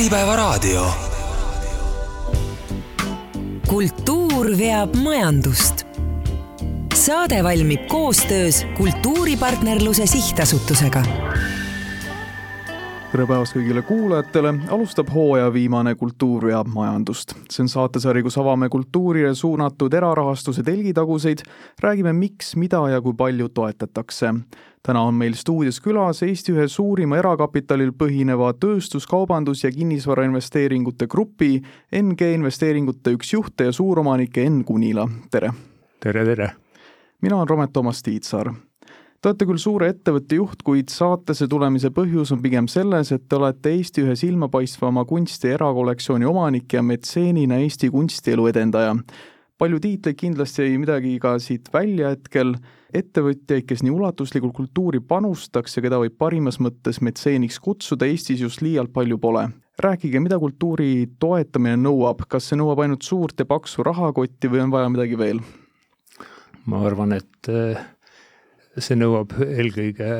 Äripäevaraadio. kultuur veab majandust. saade valmib koostöös Kultuuripartnerluse Sihtasutusega tere päevast kõigile kuulajatele, alustab hooaja viimane Kultuur veab majandust. see on saatesari, kus avame kultuurile suunatud erarahastuse telgitaguseid, räägime, miks, mida ja kui palju toetatakse. Täna on meil stuudios külas Eesti ühe suurima erakapitalil põhineva tööstus, kaubandus ja kinnisvarainvesteeringute grupi NG investeeringute üks juhte ja suuromanik Enn Kunila, tere! tere, tere! mina olen Romet Toomas Tiitsaar Te olete küll suure ettevõtte juht, kuid saatesse tulemise põhjus on pigem selles, et te olete Eesti ühe silmapaistvama kunsti erakollektsiooni omanik ja metseenina Eesti kunstielu edendaja. Palju tiitleid kindlasti ei midagi ka siit välja hetkel, ettevõtjaid, kes nii ulatuslikult kultuuri panustaks ja keda võib parimas mõttes metseeniks kutsuda, Eestis just liialt palju pole. rääkige, mida kultuuri toetamine nõuab, kas see nõuab ainult suurt ja paksu rahakotti või on vaja midagi veel? ma arvan, et äh, see nõuab eelkõige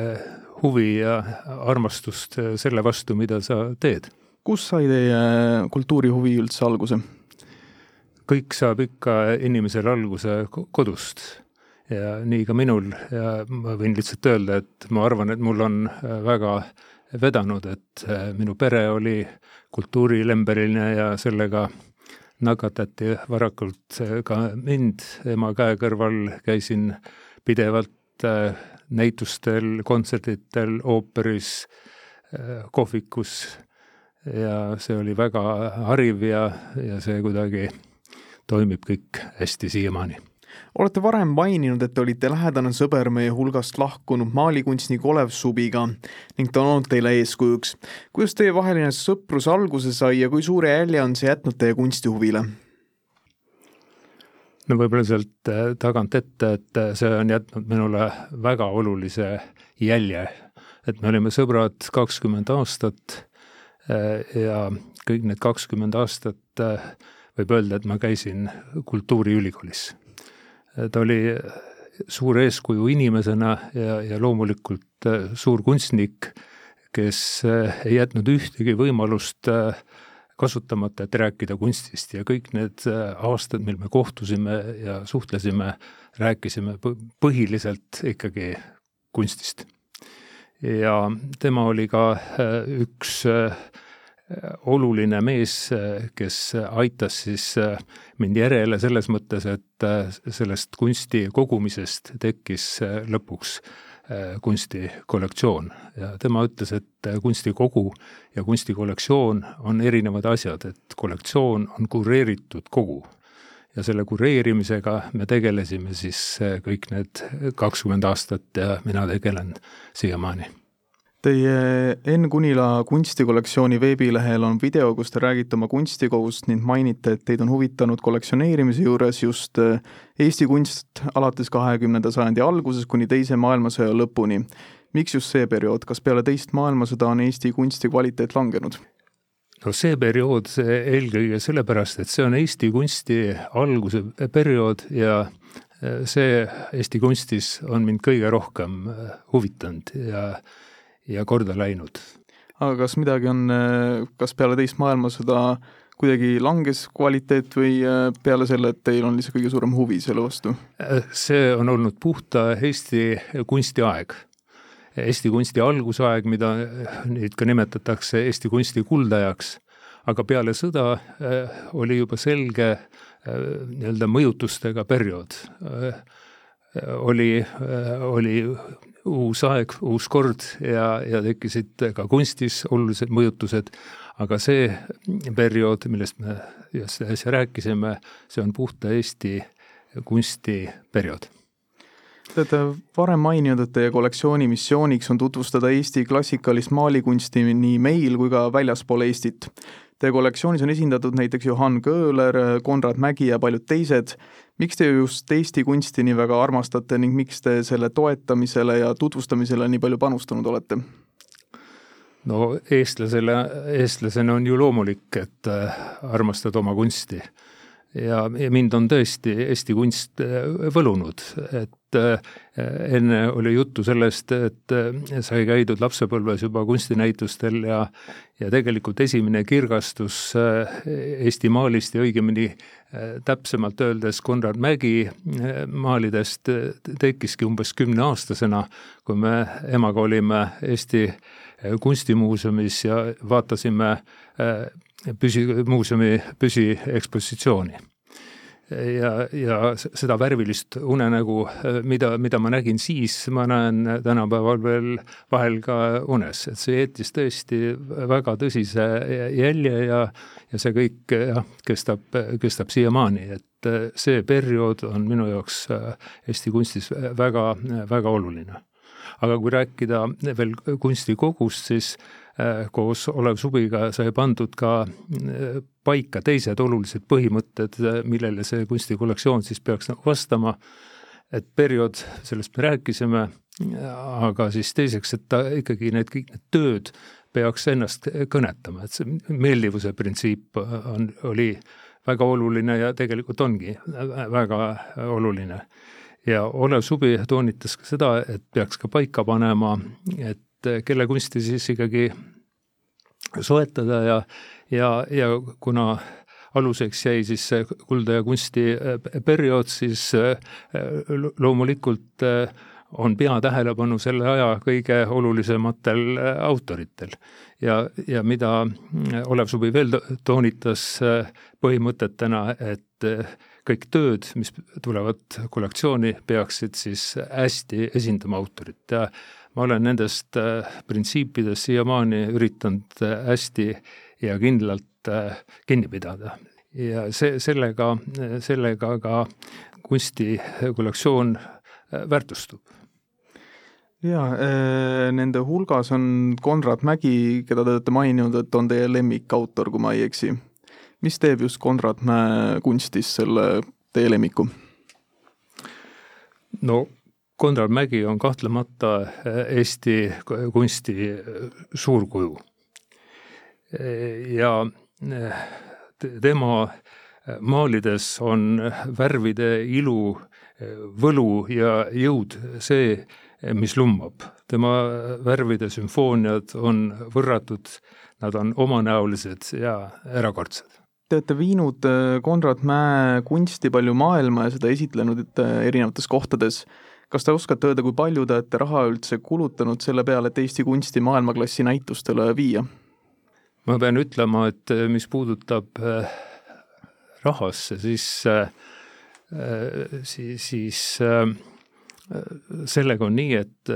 huvi ja armastust selle vastu, mida sa teed. kus sai teie kultuurihuvi üldse alguse? Kõik saab ikka inimesel alguse kodust. Ja nii ka minul. Ja ma võin lihtsalt öelda, et ma arvan, et mul on väga vedanud, et minu pere oli kultuurilemberiline ja sellega nakatati varakult ka mind, ema käe kõrval käisin pidevalt Äh, näitustel, kontserditel, ooperis, äh, kohvikus. Ja see oli väga hariv ja, ja see kuidagi toimib kõik hästi siiamaani olete varem maininud, et te olite lähedane sõber meie hulgast lahkunud maalikunstnik Olev Subiga ning ta on olnud teile eeskujuks. kuidas teievaheline sõprus alguse sai ja kui suure jälje on see jätnud teie kunstihuvile? no võib-olla sealt äh, tagant ette, et äh, see on jätnud minule väga olulise jälje. et me olime sõbrad kakskümmend aastat äh, ja kõik need kakskümmend aastat võib öelda, et ma käisin kultuuriülikoolis. ta oli suur eeskuju inimesena ja, ja loomulikult suur kunstnik, kes ei jätnud ühtegi võimalust kasutamata, et rääkida kunstist ja kõik need aastad, mil me kohtusime ja suhtlesime, rääkisime põhiliselt ikkagi kunstist. ja tema oli ka üks äh, oluline mees, kes aitas siis mind järele selles mõttes, et sellest kunsti kogumisest tekkis lõpuks Äh, kunstikollektsioon ja tema ütles, et äh, kunstikogu ja kunstikollektsioon on erinevad asjad, et kollektsioon on kureeritud kogu. ja selle kureerimisega me tegelesime siis äh, kõik need kakskümmend aastat ja mina tegelen siiamaani Teie Enn Kunila kunstikollektsiooni veebilehel on video, kus te räägite oma kunstikogust ning mainite, et teid on huvitanud kollektsioneerimise juures just äh, Eesti kunst alates kahekümnenda sajandi algusest kuni Teise maailmasõja lõpuni. miks just see periood, kas peale teist maailmasõda on Eesti kunsti kvaliteet langenud? no see periood eelkõige sellepärast, et see on Eesti kunsti alguse periood ja äh, see Eesti kunstis on mind kõige rohkem äh, huvitanud ja ja korda läinud. aga kas midagi on, kas peale teist maailmasõda kuidagi langes kvaliteet või äh, peale selle, et teil on lihtsalt kõige suurem huvi selle vastu? see on olnud puhta Eesti kunstiaeg. Eesti kunsti algusaeg, mida nüüd ka nimetatakse Eesti kunsti kuldajaks, aga peale sõda oli juba selge nii-öelda mõjutustega periood. oli, oli uus aeg, uus kord ja, ja tekkisid ka kunstis olulised mõjutused, aga see periood, millest me just äsja rääkisime, see on puhta Eesti kunstiperiood Te olete varem maininud, et teie kollektsiooni missiooniks on tutvustada Eesti klassikalist maalikunsti nii meil kui ka väljaspool Eestit. Teie kollektsioonis on esindatud näiteks Johann Köhler, Konrad Mägi ja paljud teised miks te just Eesti kunsti nii väga armastate ning miks te selle toetamisele ja tutvustamisele nii palju panustanud olete? no eestlasele, eestlasena on ju loomulik, et äh, armastad oma kunsti. Ja, ja mind on tõesti Eesti kunst võlunud, et enne oli juttu sellest, et sai käidud lapsepõlves juba kunstinäitustel ja ja tegelikult esimene kirgastus Eesti maalist ja õigemini täpsemalt öeldes Konrad Mägi maalidest tekkiski umbes kümneaastasena, kui me emaga olime Eesti kunstimuuseumis ja vaatasime püsi, muuseumi püsiekspositsiooni. ja, ja seda värvilist unenägu, mida, mida ma nägin siis, ma näen tänapäeval veel vahel ka unes, et see jättis tõesti väga tõsise jälje ja, ja see kõik jah, kestab, kestab siiamaani, et see periood on minu jaoks Eesti kunstis väga, väga oluline aga kui rääkida veel kunstikogust, siis Äh, koos Olev Subiga sai pandud ka äh, paika teised olulised põhimõtted, äh, millele see kunstikollektsioon siis peaks nagu vastama, et periood, sellest me rääkisime, aga siis teiseks, et ta ikkagi need kõik need tööd peaks ennast kõnetama, et see meeldivuse printsiip on, oli väga oluline ja tegelikult ongi väga oluline. Ja Olev Subi toonitas ka seda, et peaks ka paika panema, et kelle kunsti siis ikkagi soetada ja, ja, ja kuna aluseks jäi siis see kulda ja kunsti äh, periood, siis äh, loomulikult äh, on peatähelepanu selle aja kõige olulisematel autoritel. ja, ja mida Olev Suvi veel toonitas põhimõtetena, et kõik tööd, mis tulevad kollektsiooni, peaksid siis hästi esindama autorit ja ma olen nendest äh, printsiipidest siiamaani üritanud äh, hästi ja kindlalt äh, kinni pidada. ja see, sellega, sellega ka kunstikollektsioon väärtustub jaa, nende hulgas on Konrad Mägi, keda te olete maininud, et on teie lemmikautor, kui ma ei eksi. Mis teeb just Konrad Mäe kunstis selle teie lemmiku? no Konrad Mägi on kahtlemata Eesti kunsti suurkuju. ja tema maalides on värvide ilu, võlu ja jõud see, mis lumbab. tema värvide sümfooniad on võrratud, nad on omanäolised ja erakordsed. Te olete viinud Konrad Mäe kunsti palju maailma ja seda esitlenud erinevates kohtades kas te oskate öelda, kui palju te olete raha üldse kulutanud selle peale, et Eesti kunsti maailmaklassi näitustele viia? ma pean ütlema, et eh, mis puudutab rahasse, siis, siis, siis sellega on nii, et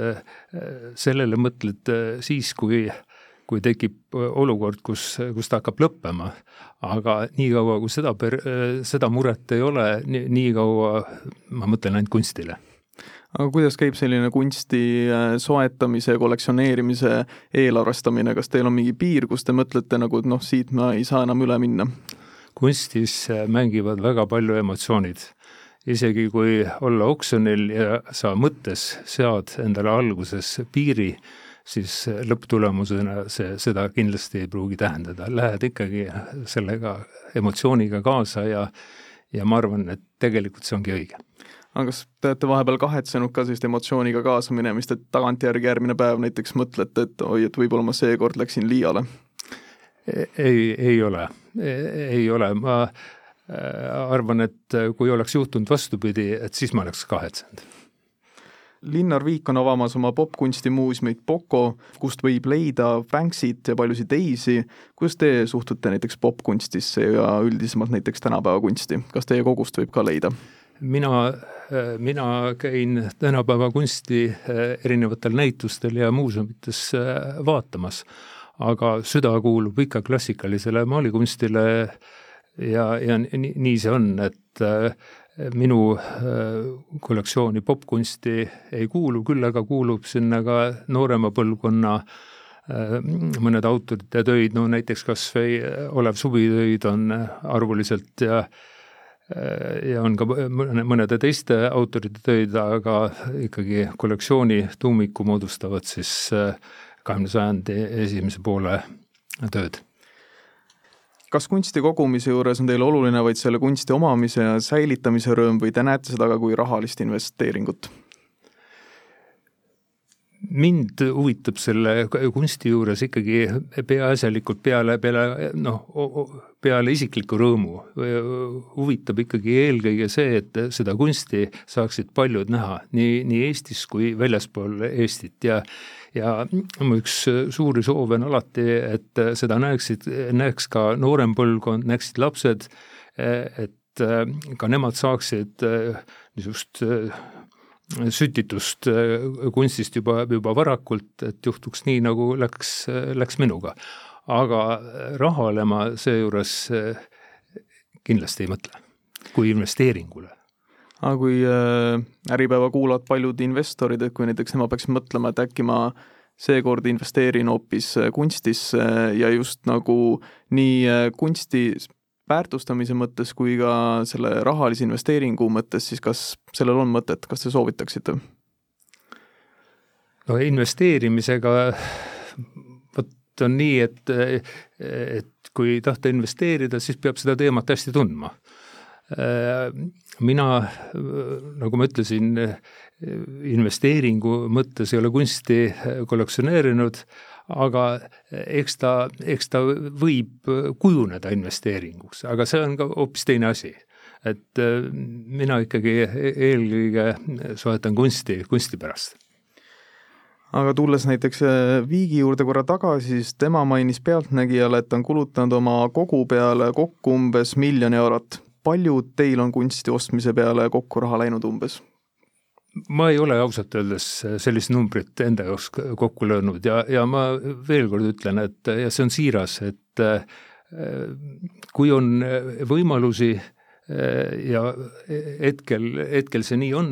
sellele mõtled siis, kui kui tekib olukord, kus, kus ta hakkab lõppema. aga niikaua, kui seda per-, seda muret ei ole, nii, nii kaua ma mõtlen ainult kunstile aga kuidas käib selline kunsti äh, soetamise ja kollektsioneerimise eelarvestamine, kas teil on mingi piir, kus te mõtlete nagu, et noh, siit ma ei saa enam üle minna? kunstis äh, mängivad väga palju emotsioonid. isegi kui olla oksjonil ja sa mõttes sead endale alguses piiri, siis lõpptulemusena see, seda kindlasti ei pruugi tähendada, lähed ikkagi sellega emotsiooniga kaasa ja ja ma arvan, et tegelikult see ongi õige. Aga kas te olete vahepeal kahetsenud ka sellist emotsiooniga kaasa minemist, et tagantjärgi järgmine päev näiteks mõtlete, et oi, et võib-olla ma seekord läksin liiale? ei, ei ole, ei ole, ma äh, arvan, et kui oleks juhtunud vastupidi, et siis ma oleks kahetsenud Linnar Viik on avamas oma popkunstimuuseumit Poco, kust võib leida Banksit ja paljusid teisi. kuidas te suhtute näiteks popkunstisse ja üldisemalt näiteks tänapäeva kunsti, kas teie kogust võib ka leida? mina, mina käin tänapäeva kunsti eh, erinevatel näitustel ja muuseumites eh, vaatamas, aga süda kuulub ikka klassikalisele maalikunstile ja, ja nii, nii see on, et eh, minu kollektsiooni popkunsti ei kuulu, küll aga kuulub sinna ka noorema põlvkonna mõned autorite töid, no näiteks kas või Olev Suvi töid on arvuliselt ja äh, Äh, ja on ka mõnede teiste autorite töid, aga ikkagi kollektsiooni tuumiku moodustavad siis äh, kahekümne sajandi esimese poole tööd. Kas kunsti kogumise juures on teile oluline vaid selle kunsti omamise ja säilitamise rõõm või te näete seda ka kui rahalist investeeringut? mind huvitab selle kunsti juures ikkagi peaasjalikult peale, peale noh, peale isikliku rõõmu, huvitab ikkagi eelkõige see, et seda kunsti saaksid paljud näha nii, nii Eestis kui väljaspool Eestit ja ja mu üks suuri soove on alati, et seda näeksid, näeks ka noorem põlvkond, näeksid lapsed, et ka nemad saaksid niisugust sütitust äh, kunstist juba, juba varakult, et juhtuks nii, nagu läks, läks minuga. aga rahale ma seejuures äh, kindlasti ei mõtle, kui investeeringule. Aga kui äh, Äripäeva kuulavad paljud investorid, et kui näiteks nemad peaksid mõtlema, et äkki ma seekord investeerin hoopis kunstisse ja just nagu nii kunsti väärtustamise mõttes kui ka selle rahalise investeeringu mõttes, siis kas sellel on mõtet, kas te soovitaksite? no investeerimisega vot on nii, et, et kui tahta investeerida, siis peab seda teemat hästi tundma. Mina, nagu ma ütlesin, investeeringu mõttes ei ole kunsti kollektsioneerinud, aga eks ta, eks ta võib kujuneda investeeringuks, aga see on ka hoopis teine asi. et äh, mina ikkagi eelkõige soetan kunsti kunsti pärast aga tulles näiteks äh, Viigi juurde korra tagasi, siis tema mainis Pealtnägijale, et ta on kulutanud oma kogu peale kokku umbes miljon eurot. Palju teil on kunsti ostmise peale kokku raha läinud umbes? ma ei ole ausalt öeldes sellist numbrit enda jaoks kokku löönud ja, ja ma veel kord ütlen, et ja see on siiras, et äh, kui on võimalusi äh, ja hetkel, hetkel see nii on,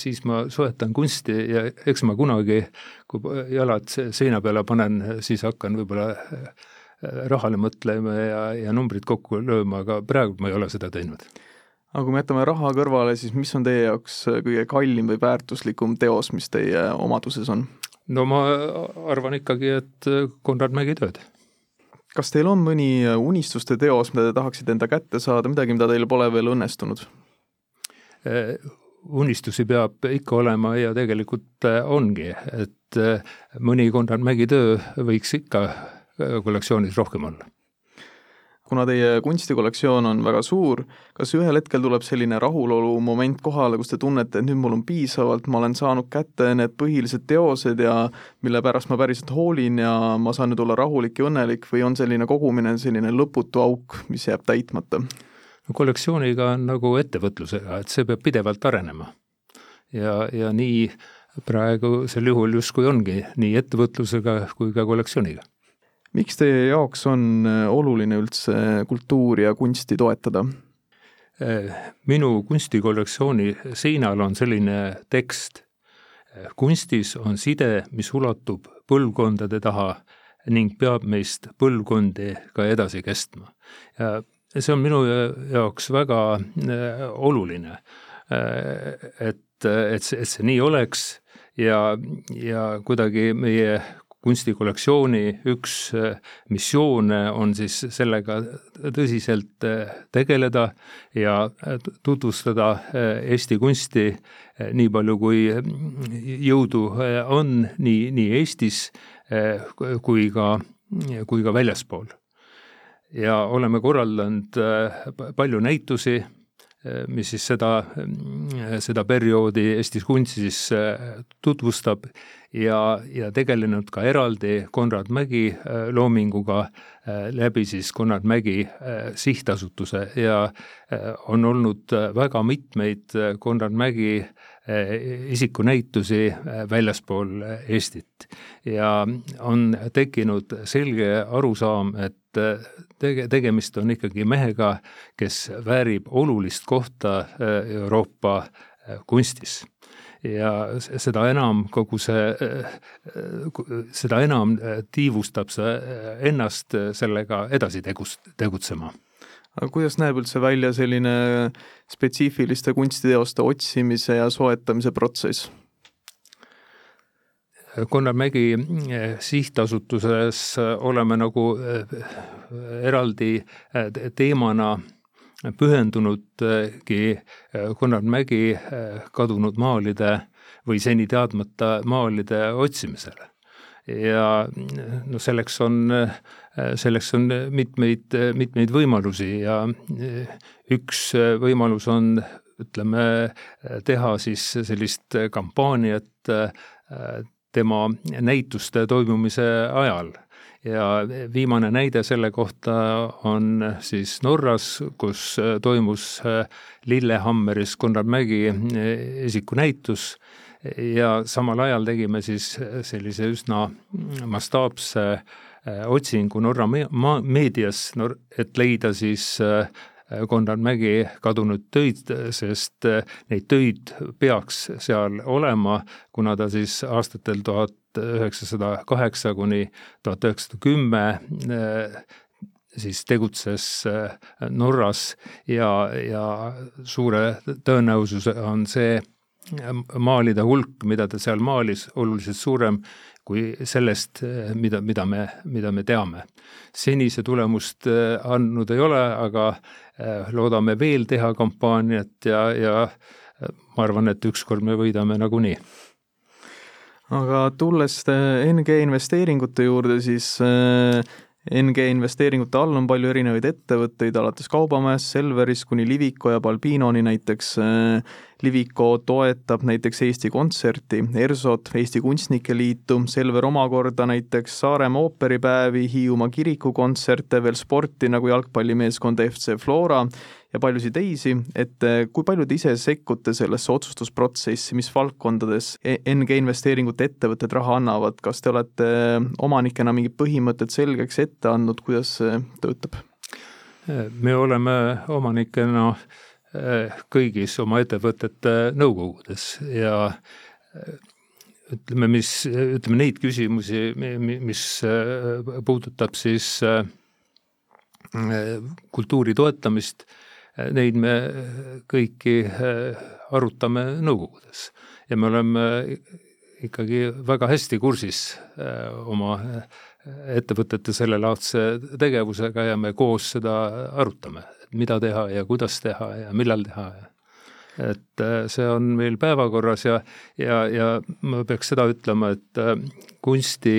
siis ma soetan kunsti ja eks ma kunagi, kui jalad seina peale panen, siis hakkan võib-olla äh, rahale mõtlema ja, ja numbrid kokku lööma, aga praegu ma ei ole seda teinud aga kui me jätame raha kõrvale, siis mis on teie jaoks kõige kallim või väärtuslikum teos, mis teie omaduses on? no ma arvan ikkagi, et Konrad Mägi tööd. kas teil on mõni unistuste teos, mida te tahaksite enda kätte saada, midagi, mida teil pole veel õnnestunud? unistusi peab ikka olema ja tegelikult ongi, et mõni Konrad Mägi töö võiks ikka kollektsioonis rohkem olla kuna teie kunstikollektsioon on väga suur, kas ühel hetkel tuleb selline rahulolu moment kohale, kus te tunnete, et nüüd mul on piisavalt, ma olen saanud kätte need põhilised teosed ja mille pärast ma päriselt hoolin ja ma saan nüüd olla rahulik ja õnnelik või on selline kogumine selline lõputu auk, mis jääb täitmata? kollektsiooniga on nagu ettevõtlusega, et see peab pidevalt arenema. ja, ja nii praegusel juhul justkui ongi nii ettevõtlusega kui ka kollektsiooniga miks teie jaoks on äh, oluline üldse kultuuri ja kunsti toetada? Äh, minu kunstikollektsiooni seinal on selline tekst. Äh, kunstis on side, mis ulatub põlvkondade taha ning peab meist põlvkondi ka edasi kestma. ja see on minu jaoks väga oluline, et, et see, et see nii oleks ja, ja kuidagi meie kunstikollektsiooni üks äh, missioone on siis sellega tõsiselt äh, tegeleda ja äh, tutvustada Eesti kunsti nii palju, kui jõudu on nii, nii Eestis kui ka, kui ka väljaspool. ja oleme korraldanud palju näitusi mis siis seda, seda perioodi Eestis kunstis tutvustab ja, ja tegelenud ka eraldi Konrad Mägi äh, loominguga äh, läbi siis Konrad Mägi äh, sihtasutuse ja on olnud väga mitmeid Konrad Mägi isikunäitusi väljaspool Eestit. Ja on tekkinud selge arusaam, et tege-, tegemist on ikkagi mehega, kes väärib olulist kohta Euroopa kunstis ja seda enam kogu see, seda enam tiivustab see ennast sellega edasi tegus, tegutsema aga kuidas näeb üldse välja selline spetsiifiliste kunstiteoste otsimise ja soetamise protsess? Gunnar Mägi sihtasutuses oleme nagu eraldi teemana pühendunudki Gunnar Mägi kadunud maalide või seni teadmata maalide otsimisele. Ja noh, selleks on, selleks on mitmeid, mitmeid võimalusi ja üks võimalus on ütleme, teha siis sellist kampaaniat tema näituste toimumise ajal ja viimane näide selle kohta on siis Norras, kus toimus Lillehammeris Gunnar Mägi esikunäitus ja samal ajal tegime siis sellise üsna mastaapse äh, otsingu Norra meedias, et leida siis Konrad äh, Mägi kadunud töid, sest äh, neid töid peaks seal olema, kuna ta siis aastatel tuhat üheksasada kaheksa kuni tuhat üheksasada kümme siis tegutses Norras ja, ja suure tõenäosuse on see maalide hulk, mida ta seal maalis, oluliselt suurem kui sellest, mida, mida me, mida me teame. seni see tulemust andnud ei ole, aga loodame veel teha kampaaniat ja, ja ma arvan, et ükskord me võidame nagunii aga tulles NG investeeringute juurde, siis NG investeeringute all on palju erinevaid ettevõtteid, alates Kaubamajast, Selverist kuni Liviko ja Balbinoni näiteks. Liviko toetab näiteks Eesti Kontserti, ERSO-t, Eesti Kunstnike Liitu, Selver omakorda näiteks Saaremaa ooperipäevi, Hiiumaa kirikukontserte, veel sporti nagu jalgpallimeeskond FC Flora ja paljusid teisi, et eh, kui palju te ise sekkute sellesse otsustusprotsessi, mis valdkondades e-, NG investeeringute ettevõtted raha annavad, kas te olete eh, omanikena mingid põhimõtted selgeks ette andnud, kuidas see töötab? me oleme omanikena eh, kõigis oma ettevõtete nõukogudes ja ütleme, mis, ütleme neid küsimusi, mis puudutab siis kultuuri toetamist neid me kõiki äh, arutame nõukogudes. Ja me oleme ikkagi väga hästi kursis äh, oma äh, ettevõtete sellelaadse tegevusega ja me koos seda arutame, mida teha ja kuidas teha ja millal teha ja et see on meil päevakorras ja, ja, ja ma peaks seda ütlema, et kunsti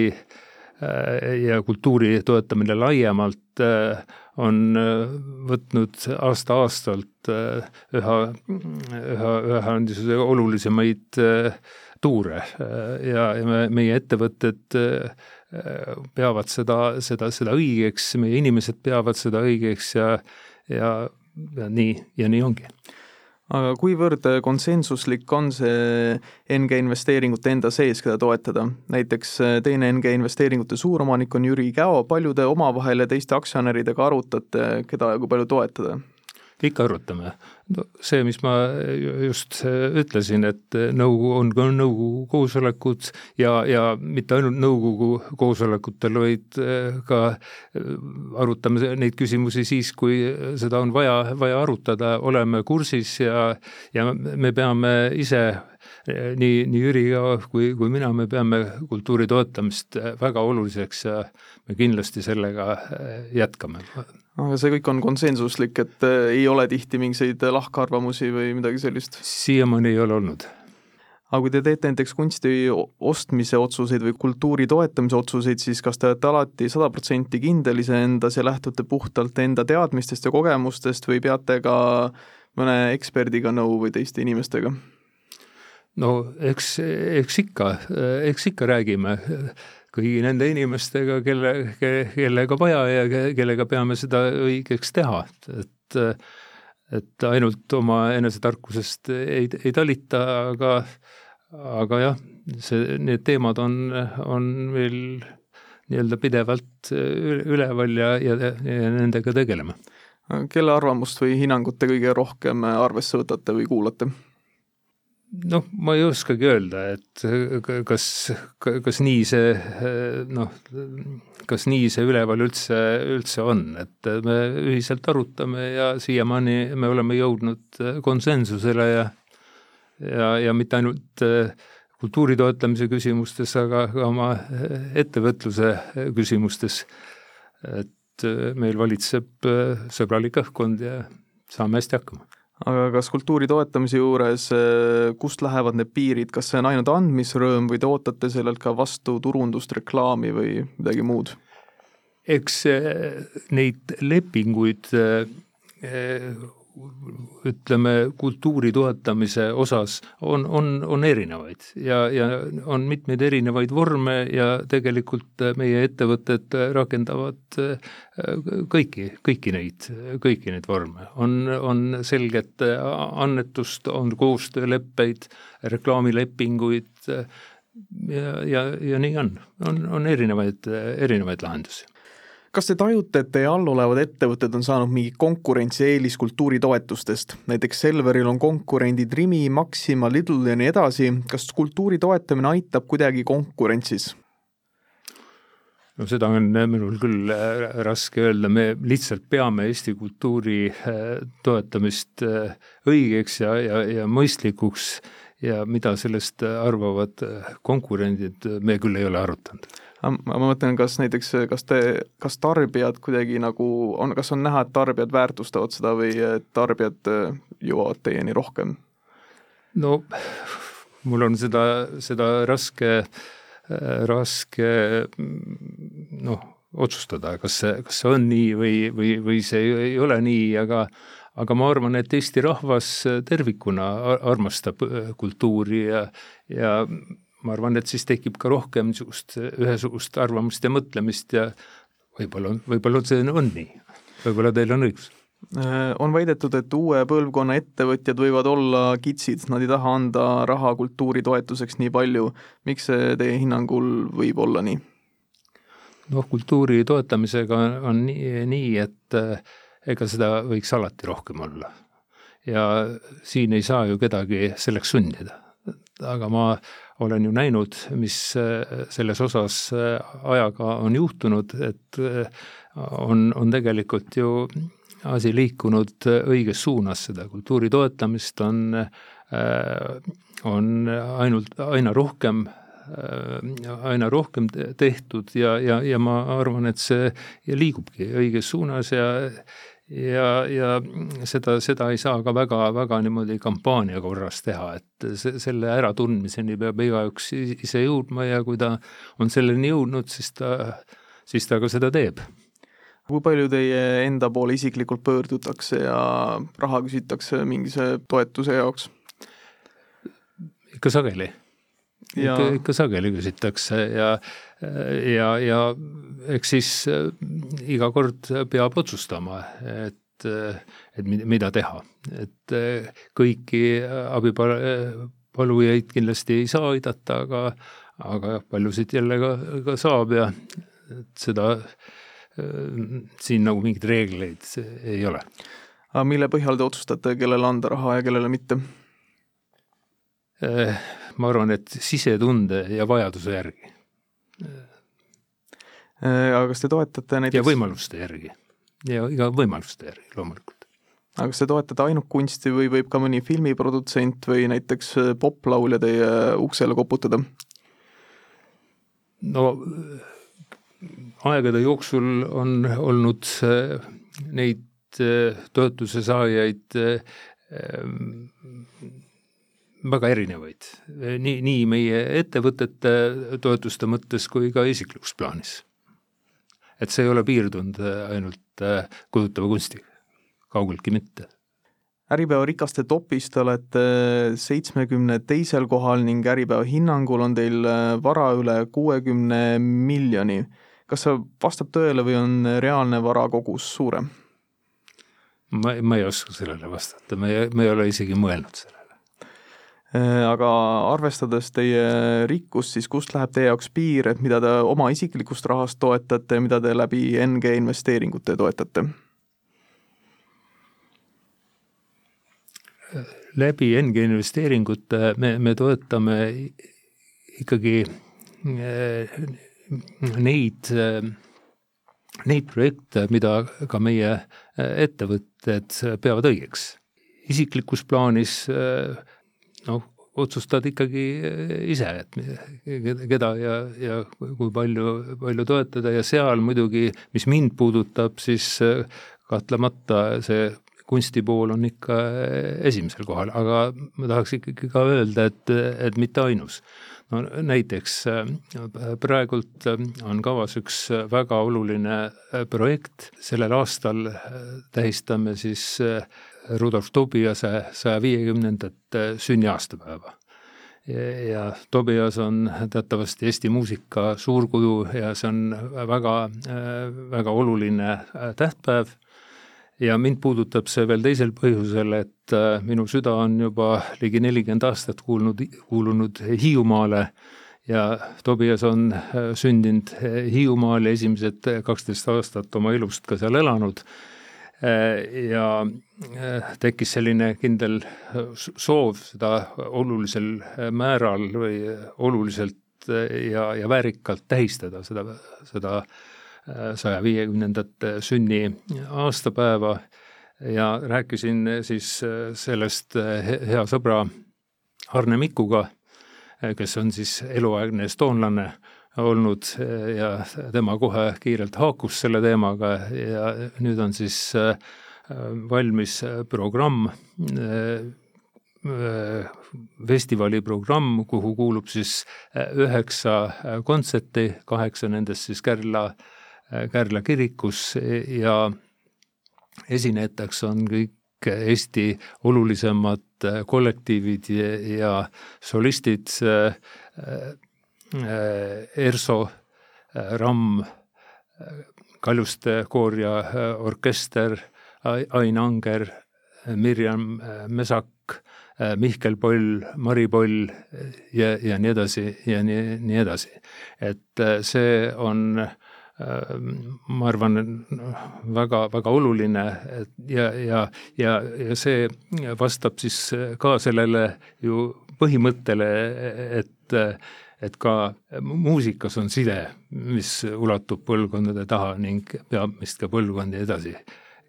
ja kultuuri toetamine laiemalt on äh, võtnud aasta-aastalt äh, üha, üha, üha niisuguse olulisemaid äh, tuure ja, ja me, meie ettevõtted peavad seda, seda, seda õigeks, meie inimesed peavad seda õigeks ja, ja, ja nii, ja nii ongi aga kuivõrd konsensuslik on see NG investeeringute enda sees, keda toetada? näiteks äh, teine NG investeeringute suuromanik on Jüri Käo, palju te omavahel ja teiste aktsionäridega arutate, keda ja kui palju toetada? Ikka arutame. no see, mis ma just ütlesin, et nõukogu on ka nõukogu koosolekud ja, ja mitte ainult nõukogu koosolekutel, vaid eh, ka arutame neid küsimusi siis, kui seda on vaja, vaja arutada, oleme kursis ja, ja me peame ise nii, nii Jüri kui, kui mina, me peame kultuuri toetamist väga oluliseks ja me kindlasti sellega jätkame aga see kõik on konsensuslik, et äh, ei ole tihti mingisuguseid lahkarvamusi või midagi sellist? siiamaani ei ole olnud. aga kui te teete näiteks kunsti ostmise otsuseid või kultuuri toetamise otsuseid, siis kas te olete alati sada protsenti kindel iseendas ja lähtute puhtalt enda teadmistest ja kogemustest või peate ka mõne eksperdiga nõu või teiste inimestega? No eks, eks ikka, eks ikka räägime kõigi nende inimestega, kelle, kellega vaja ja kellega peame seda õigeks teha, et et ainult oma enesetarkusest ei, ei talita, aga aga jah, see, need teemad on, on meil nii-öelda pidevalt üleval ja, ja, ja nendega tegeleme. kelle arvamust või hinnangut te kõige rohkem arvesse võtate või kuulate? Noh, ma ei oskagi öelda, et kas, kas nii see noh, kas nii see üleval üldse, üldse on, et me ühiselt arutame ja siiamaani me oleme jõudnud konsensusele ja ja, ja mitte ainult kultuuri toetamise küsimustes, aga ka oma ettevõtluse küsimustes. et meil valitseb sõbralik õhkkond ja saame hästi hakkama aga kas kultuuri toetamise juures, kust lähevad need piirid, kas see on ainult andmisrõõm või te ootate sellelt ka vastu turundust, reklaami või midagi muud? eks neid lepinguid ütleme, kultuuri toetamise osas on, on, on erinevaid ja, ja on mitmeid erinevaid vorme ja tegelikult meie ettevõtted rakendavad äh, kõiki, kõiki neid, kõiki neid vorme. on, on selget annetust, on koostööleppeid, reklaamilepinguid ja, ja, ja nii on, on, on erinevaid, erinevaid lahendusi kas te tajute, et teie all olevad ettevõtted on saanud mingi konkurentsieelis kultuuritoetustest, näiteks Selveril on konkurendid Rimi, Maxima, Lidl ja nii edasi, kas kultuuri toetamine aitab kuidagi konkurentsis? no seda on minul küll äh, raske öelda, me lihtsalt peame Eesti kultuuri äh, toetamist õigeks ja, ja, ja mõistlikuks. Ja mida sellest arvavad konkurendid, me küll ei ole arutanud ma mõtlen, kas näiteks, kas te, kas tarbijad kuidagi nagu on, kas on näha, et tarbijad väärtustavad seda või tarbijad äh, jõuavad teieni rohkem? no mul on seda, seda raske, äh, raske noh, otsustada, kas see, kas see on nii või, või, või see ei ole nii, aga aga ma arvan, et Eesti rahvas tervikuna armastab äh, kultuuri ja, ja ma arvan, et siis tekib ka rohkem niisugust ühesugust arvamust ja mõtlemist ja võib-olla, võib-olla see on nii, võib-olla teil on õigus äh, on väidetud, et uue põlvkonna ettevõtjad võivad olla kitsid, nad ei taha anda raha kultuuri toetuseks nii palju. miks see teie hinnangul võib olla nii? noh, kultuuri toetamisega on nii, nii, et äh, ega seda võiks alati rohkem olla. ja siin ei saa ju kedagi selleks sundida. aga ma olen ju näinud, mis äh, selles osas äh, ajaga on juhtunud, et äh, on, on tegelikult ju asi liikunud õiges suunas, seda kultuuri toetamist on, on ainult, aina rohkem aina rohkem tehtud ja, ja, ja ma arvan, et see liigubki õiges suunas ja ja, ja seda, seda ei saa ka väga, väga niimoodi kampaania korras teha, et se-, selle äratundmiseni peab igaüks ise jõudma ja kui ta on selleni jõudnud, siis ta, siis ta ka seda teeb. kui palju teie enda poole isiklikult pöördutakse ja raha küsitakse mingise toetuse jaoks? ikka sageli ja... ikka, ikka sageli küsitakse ja, ja, ja eks siis äh, iga kord peab otsustama, et, äh, et mida teha, et äh, kõiki abipalujaid kindlasti ei saa aidata, aga, aga paljusid jälle ka, ka saab ja seda siin nagu mingeid reegleid ei ole. aga mille põhjal te otsustate, kellele anda raha ja kellele mitte? Ma arvan, et sisetunde ja vajaduse järgi Äh, aga kas te toetate näiteks ja võimaluste järgi ja iga võimaluste järgi loomulikult. aga kas te toetate ainult kunsti või võib ka mõni filmiprodutsent või näiteks äh, poplaulja teie uksele koputada? no aegade jooksul on olnud äh, neid toetuse saajaid väga erinevaid, nii, nii meie ettevõtete toetuste mõttes kui ka isiklikus plaanis et see ei ole piirdunud äh, ainult äh, kujutava kunstiga, kaugeltki mitte. Äripäeva rikaste topis te olete seitsmekümne teisel kohal ning Äripäeva hinnangul on teil vara üle kuuekümne miljoni. kas see vastab tõele või on reaalne vara kogus suurem? ma, ma ei oska sellele vastata, me ei, me ei ole isegi mõelnud sellele. Äh, aga arvestades teie rikkust, siis kust läheb teie jaoks piir, et mida te oma isiklikust rahast toetate ja mida te läbi NG investeeringute toetate? läbi NG investeeringute me, me toetame ikkagi äh, neid, äh, neid projekte, mida ka meie ettevõtted peavad õigeks. isiklikus plaanis noh, otsustad ikkagi ise, et keda ja, ja kui palju, palju toetada ja seal muidugi, mis mind puudutab, siis kahtlemata see kunsti pool on ikka esimesel kohal, aga ma tahaks ikkagi ka öelda, et, et mitte ainus. no näiteks praegult on kavas üks väga oluline projekt, sellel aastal tähistame siis Rudolf Tobiase saja viiekümnendat sünniaastapäeva ja Tobias on teatavasti Eesti muusika suurkuju ja see on väga, väga oluline tähtpäev ja mind puudutab see veel teisel põhjusel, et minu süda on juba ligi nelikümmend aastat kuulnud, kuulunud Hiiumaale ja Tobias on sündinud Hiiumaal ja esimesed kaksteist aastat oma elust ka seal elanud. Ja tekkis selline kindel soov seda olulisel määral või oluliselt ja, ja väärikalt tähistada, seda, seda saja viiekümnendat sünni aastapäeva. Ja rääkisin siis sellest hea sõbra Arne Mikuga, kes on siis eluaegne estoonlane olnud ja tema kohe kiirelt haakus selle teemaga ja nüüd on siis valmis programm, festivali programm, kuhu kuulub siis üheksa kontserti, kaheksa nendest siis Kärla Kärla kirikus ja esinejateks on kõik Eesti olulisemad kollektiivid ja, ja solistid ERSO, RAM, Kaljuste koor ja orkester, Ain Anger, Mirjam Mesak, Mihkel Poll, Mari Poll ja, ja nii edasi ja nii, nii edasi. et see on äh, ma arvan, väga, väga oluline ja, ja, ja, ja see vastab siis ka sellele ju põhimõttele, et, et ka muusikas on side, mis ulatub põlvkondade taha ning peab vist ka põlvkondi edasi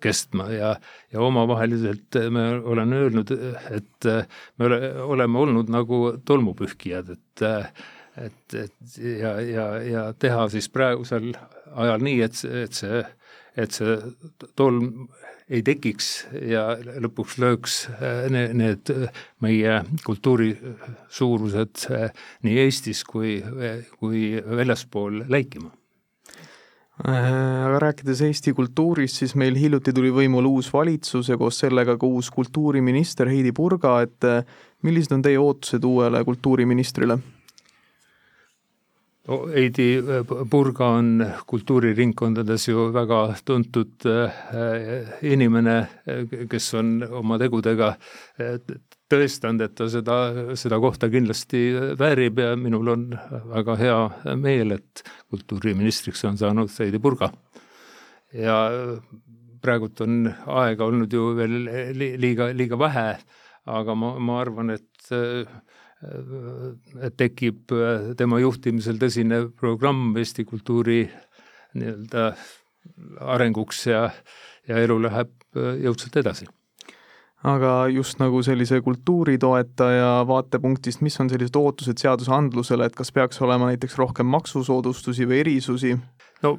kestma. Ja, ja omavaheliselt me olen öelnud, et me ole, oleme olnud nagu tolmupühkijad, et et, et ja, ja, ja teha siis praegusel ajal nii, et, et see, et see tolm ei tekiks ja lõpuks lööks äh, need, need meie kultuuri suurused äh, nii Eestis kui, kui väljaspool läikima äh, aga rääkides Eesti kultuurist, siis meil hiljuti tuli võimule uus valitsus ja koos sellega ka uus kultuuriminister Heidi Purga, et millised on teie ootused uuele kultuuriministrile? Heidi äh, Purga on kultuuriringkondades ju väga tuntud äh, inimene, äh, kes on oma tegudega tõestanud, et ta seda, seda kohta kindlasti väärib ja minul on väga hea meel, et kultuuriministriks on saanud Heidi Purga. ja praegult on aega olnud ju veel liiga, liiga vähe, aga ma, ma arvan, et et tekib äh, tema juhtimisel tõsine programm Eesti kultuuri nii-öelda arenguks ja, ja elu läheb äh, jõudsalt edasi. aga just nagu sellise kultuuritoetaja vaatepunktist, mis on sellised ootused seadusandlusele, et kas peaks olema näiteks rohkem maksusoodustusi või erisusi? No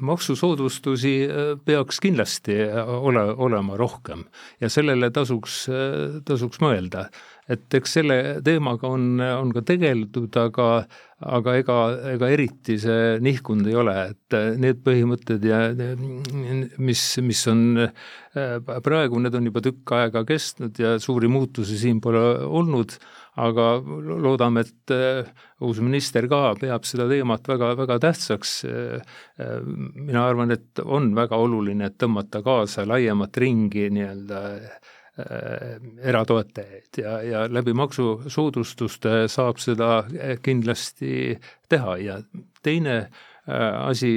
maksusoodustusi äh, peaks kindlasti ole, olema rohkem ja sellele tasuks, tasuks mõelda. Et eks selle teemaga on, on ka tegeldud, aga, aga ega, ega eriti see nihkunud ei ole, et need põhimõtted ja mis, mis on praegu, need on juba tükk aega kestnud ja suuri muutusi siin pole olnud, aga loodame, et uus minister ka peab seda teemat väga, väga tähtsaks. mina arvan, et on väga oluline, et tõmmata kaasa laiemat ringi nii-öelda Äh, eratoetajaid ja, ja läbi maksusoodustuste saab seda kindlasti teha ja teine äh, asi,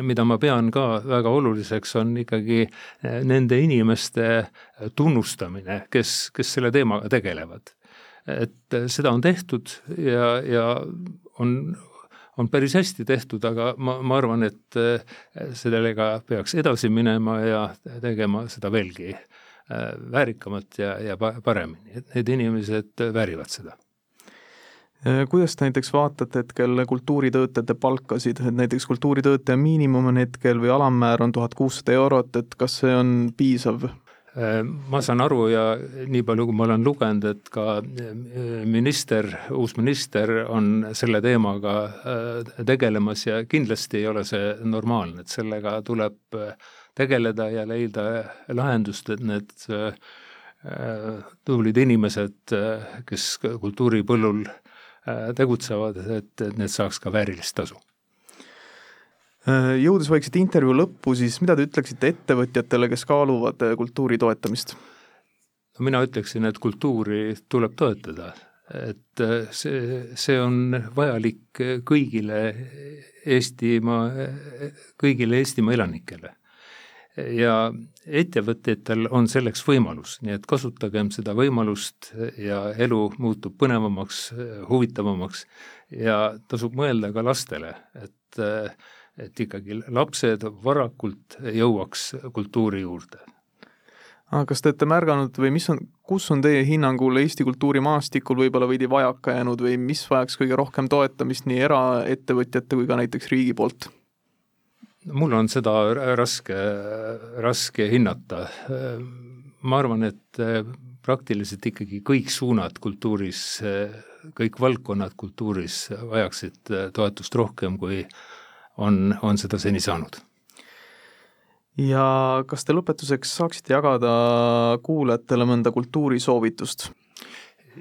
mida ma pean ka väga oluliseks, on ikkagi äh, nende inimeste tunnustamine, kes, kes selle teemaga tegelevad. Et seda on tehtud ja, ja on, on päris hästi tehtud, aga ma, ma arvan, et sellega peaks edasi minema ja tegema seda veelgi Äh, väärikamalt ja, ja paremini, et need inimesed väärivad seda kuidas te näiteks vaatate hetkel kultuuritöötajate palkasid, et näiteks kultuuritöötaja miinimum on hetkel või alammäär on tuhat kuussada eurot, et kas see on piisav? Ma saan aru ja nii palju, kui ma olen lugenud, et ka minister, uus minister on selle teemaga tegelemas ja kindlasti ei ole see normaalne, et sellega tuleb tegeleda ja leida lahendust, et need tublid inimesed, kes kultuuripõllul tegutsevad, et, et need saaks ka väärilist tasu. Jõudes vaikselt intervjuu lõppu, siis mida te ütleksite ettevõtjatele, kes kaaluvad kultuuri toetamist? no mina ütleksin, et kultuuri tuleb toetada, et see, see on vajalik kõigile Eestimaa, kõigile Eestimaa elanikele. Ja ettevõtjatel on selleks võimalus, nii et kasutagem seda võimalust ja elu muutub põnevamaks, huvitavamaks ja tasub mõelda ka lastele, et, et ikkagi lapsed varakult jõuaks kultuuri juurde aga kas te olete märganud või mis on, kus on teie hinnangul Eesti kultuurimaastikul võib-olla veidi vajaka jäänud või mis vajaks kõige rohkem toetamist nii eraettevõtjate kui ka näiteks riigi poolt? mul on seda raske, raske hinnata. ma arvan, et praktiliselt ikkagi kõik suunad kultuuris, kõik valdkonnad kultuuris vajaksid toetust rohkem, kui on, on seda seni saanud. ja kas te lõpetuseks saaksite jagada kuulajatele mõnda kultuurisoovitust?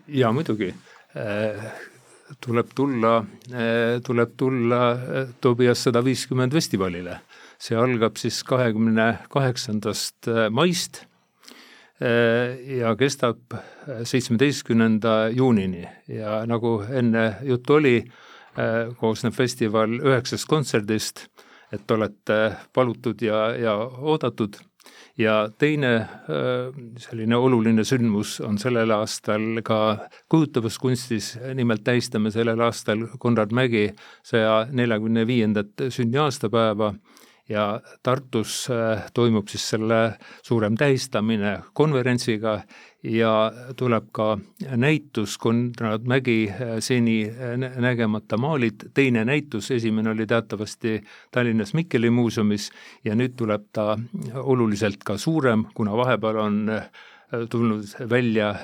jaa, muidugi tuleb tulla, eh, tuleb tulla eh, Tobias sada viiskümmend festivalile. see algab siis kahekümne kaheksandast maist ja kestab seitsmeteistkümnenda juunini ja nagu enne juttu oli, koosneb festival üheksast kontserdist, et olete palutud ja, ja oodatud. Ja teine äh, selline oluline sündmus on sellel aastal ka kujutavas kunstis, nimelt tähistame sellel aastal Konrad Mägi saja neljakümne viiendat sünniaastapäeva ja Tartus äh, toimub siis selle suurem tähistamine konverentsiga ja tuleb ka näitus Konrad Mägi äh, seni äh, nägemata maalid, teine näitus, esimene oli teatavasti Tallinnas Mikkeli muuseumis ja nüüd tuleb ta oluliselt ka suurem, kuna vahepeal on tulnud välja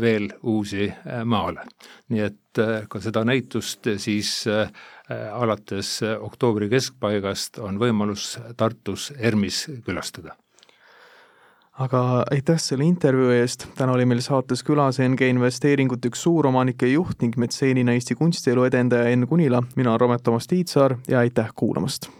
veel uusi maale. nii et ka seda näitust siis alates oktoobri keskpaigast on võimalus Tartus ERMis külastada. Aga aitäh selle intervjuu eest, täna oli meil saates külas NG Investeeringute üks suuromanike juht ning metseenina Eesti kunstielu edendaja Enn Kunila, mina olen Romet Toomas Tiitsaar ja aitäh kuulamast!